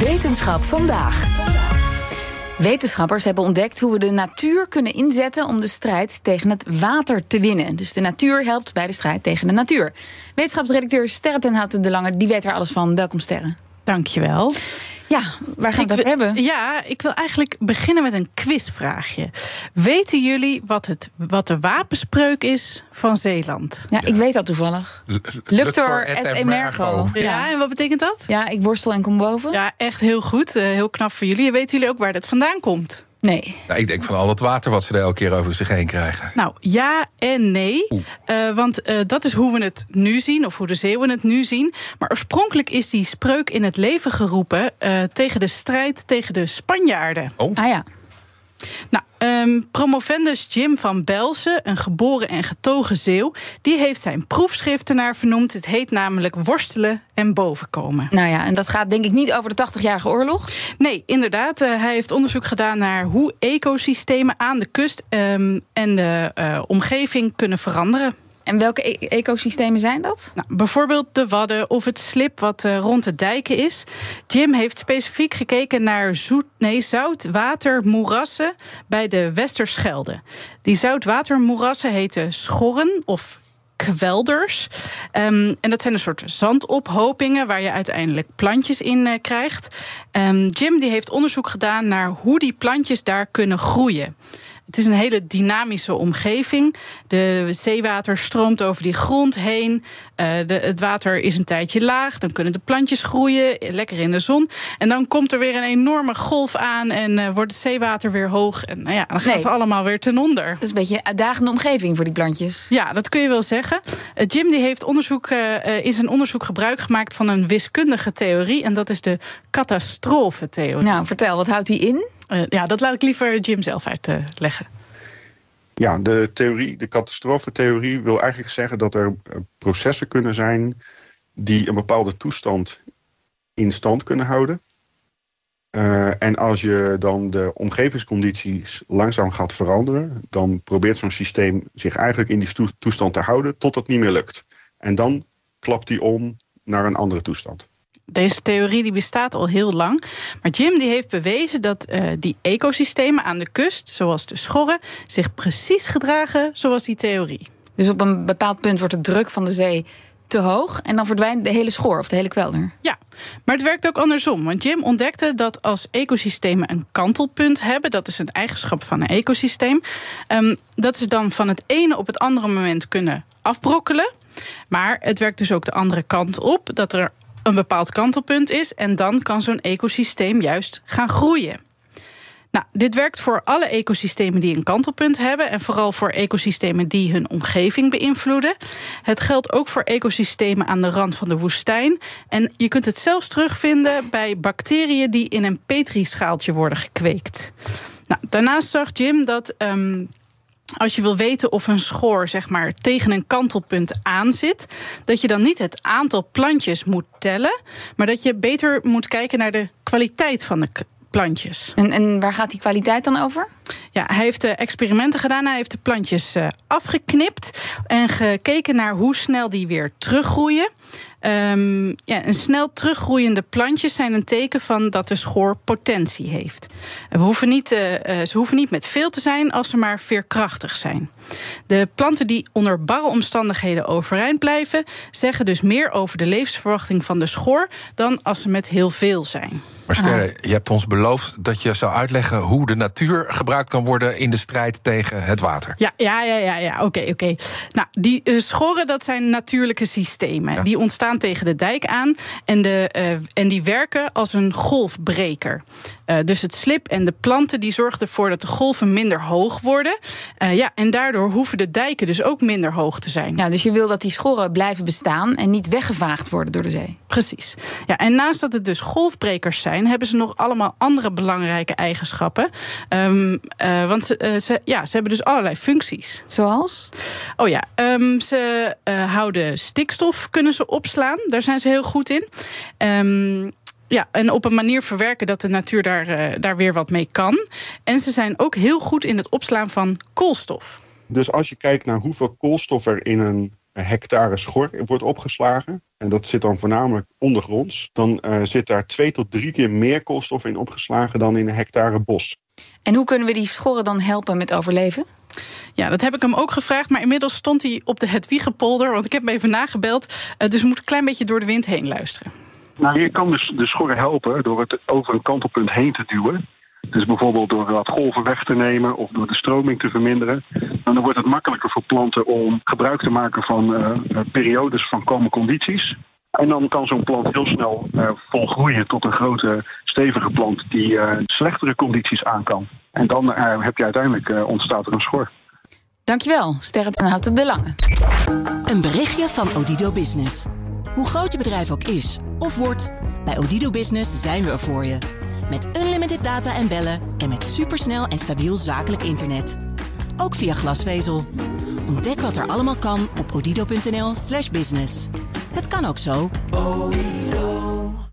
Wetenschap vandaag. Wetenschappers hebben ontdekt hoe we de natuur kunnen inzetten om de strijd tegen het water te winnen. Dus de natuur helpt bij de strijd tegen de natuur. Wetenschapsredacteur Sterre ten Houten de Lange, die weet er alles van. Welkom Sterre. Dankjewel. Ja, waar gaan we het over hebben? Ja, ik wil eigenlijk beginnen met een quizvraagje. Weten jullie wat, het, wat de wapenspreuk is van Zeeland? Ja, ik weet dat toevallig. Luctor et emergo. Ja, en wat betekent dat? Ja, ik worstel en kom boven. Ja, echt heel goed. Eh, heel knap voor jullie. Weten jullie ook waar dat vandaan komt? Nee. Nou, ik denk van al het water wat ze er elke keer over zich heen krijgen. Nou, ja en nee. Uh, want uh, dat is hoe we het nu zien, of hoe de Zeeuwen het nu zien. Maar oorspronkelijk is die spreuk in het leven geroepen uh, tegen de strijd tegen de Spanjaarden. Oh. Ah ja. Nou, um, promovendus Jim van Belsen, een geboren en getogen Zeeuw, die heeft zijn proefschrift ernaar vernoemd. Het heet namelijk Worstelen en Bovenkomen. Nou ja, en dat gaat denk ik niet over de 80-jarige oorlog? Nee, inderdaad. Uh, hij heeft onderzoek gedaan naar hoe ecosystemen aan de kust um, en de uh, omgeving kunnen veranderen. En welke e ecosystemen zijn dat? Nou, bijvoorbeeld de wadden of het slip wat uh, rond de dijken is. Jim heeft specifiek gekeken naar zoet, nee, zoutwatermoerassen bij de Westerschelde. Die zoutwatermoerassen heten schorren of kwelders. Um, en dat zijn een soort zandophopingen waar je uiteindelijk plantjes in uh, krijgt. Um, Jim die heeft onderzoek gedaan naar hoe die plantjes daar kunnen groeien. Het is een hele dynamische omgeving. De zeewater stroomt over die grond heen. Uh, de, het water is een tijdje laag. Dan kunnen de plantjes groeien, lekker in de zon. En dan komt er weer een enorme golf aan en uh, wordt het zeewater weer hoog. En nou ja, dan gaan nee. ze allemaal weer ten onder. Dat is een beetje een uitdagende omgeving voor die plantjes. Ja, dat kun je wel zeggen. Uh, Jim die heeft onderzoek, in zijn onderzoek gebruik gemaakt van een wiskundige theorie. En dat is de catastrofetheorie. Nou, vertel, wat houdt die in? Uh, ja, dat laat ik liever Jim zelf uitleggen. Ja, de theorie, de catastrofetheorie wil eigenlijk zeggen dat er processen kunnen zijn die een bepaalde toestand in stand kunnen houden. Uh, en als je dan de omgevingscondities langzaam gaat veranderen, dan probeert zo'n systeem zich eigenlijk in die toestand te houden tot het niet meer lukt. En dan klapt die om naar een andere toestand. Deze theorie die bestaat al heel lang. Maar Jim die heeft bewezen dat uh, die ecosystemen aan de kust, zoals de schorren, zich precies gedragen zoals die theorie. Dus op een bepaald punt wordt de druk van de zee te hoog en dan verdwijnt de hele schor of de hele kwelder. Ja, maar het werkt ook andersom. Want Jim ontdekte dat als ecosystemen een kantelpunt hebben, dat is een eigenschap van een ecosysteem, um, dat ze dan van het ene op het andere moment kunnen afbrokkelen. Maar het werkt dus ook de andere kant op, dat er een bepaald kantelpunt is. En dan kan zo'n ecosysteem juist gaan groeien. Nou, dit werkt voor alle ecosystemen die een kantelpunt hebben. En vooral voor ecosystemen die hun omgeving beïnvloeden. Het geldt ook voor ecosystemen aan de rand van de woestijn. En je kunt het zelfs terugvinden bij bacteriën die in een petrischaaltje worden gekweekt. Nou, daarnaast zag Jim dat. Um, als je wil weten of een schoor zeg maar, tegen een kantelpunt aanzit, dat je dan niet het aantal plantjes moet tellen, maar dat je beter moet kijken naar de kwaliteit van de plantjes. En, en waar gaat die kwaliteit dan over? Ja, hij heeft uh, experimenten gedaan. Hij heeft de plantjes uh, afgeknipt en gekeken naar hoe snel die weer teruggroeien. Um, ja, een snel teruggroeiende plantjes zijn een teken van dat de schoor potentie heeft. We hoeven niet, uh, ze hoeven niet met veel te zijn als ze maar veerkrachtig zijn. De planten die onder barre omstandigheden overeind blijven, zeggen dus meer over de levensverwachting van de schoor dan als ze met heel veel zijn. Maar Sterre, je hebt ons beloofd dat je zou uitleggen hoe de natuur gebruikt kan worden in de strijd tegen het water. Ja, ja, ja, ja, ja. oké, okay, oké. Okay. Nou, die uh, schoren, dat zijn natuurlijke systemen. Ja. Die ontstaan tegen de dijk aan en, de, uh, en die werken als een golfbreker. Uh, dus het slip en de planten die zorgen ervoor dat de golven minder hoog worden. Uh, ja, en daardoor hoeven de dijken dus ook minder hoog te zijn. Ja, dus je wil dat die schorren blijven bestaan en niet weggevaagd worden door de zee. Precies. Ja, en naast dat het dus golfbrekers zijn, hebben ze nog allemaal andere belangrijke eigenschappen. Um, uh, want ze, ze, ja, ze hebben dus allerlei functies. Zoals? Oh ja, um, ze houden stikstof, kunnen ze opslaan. Daar zijn ze heel goed in. Um, ja, en op een manier verwerken dat de natuur daar, uh, daar weer wat mee kan. En ze zijn ook heel goed in het opslaan van koolstof. Dus als je kijkt naar hoeveel koolstof er in een hectare schor wordt opgeslagen, en dat zit dan voornamelijk ondergronds, dan uh, zit daar twee tot drie keer meer koolstof in opgeslagen dan in een hectare bos. En hoe kunnen we die schorren dan helpen met overleven? Ja, dat heb ik hem ook gevraagd. Maar inmiddels stond hij op de Hedwiegepolder. Want ik heb hem even nagebeld. Uh, dus we moeten een klein beetje door de wind heen luisteren. Nou, je kan dus de schorren helpen door het over een kantelpunt heen te duwen. Dus bijvoorbeeld door wat golven weg te nemen of door de stroming te verminderen. dan wordt het makkelijker voor planten om gebruik te maken van uh, periodes van koude condities. En dan kan zo'n plant heel snel volgroeien tot een grote, stevige plant die uh, slechtere condities aan kan. En dan uh, heb je uiteindelijk ontstaat er een schor. Dankjewel, Sterren en Houten de Lange. Een berichtje van Odido Business. Hoe groot je bedrijf ook is of wordt, bij Odido Business zijn we er voor je. Met unlimited data en bellen en met supersnel en stabiel zakelijk internet. Ook via glasvezel. Ontdek wat er allemaal kan op odido.nl/slash business. Het kan ook zo.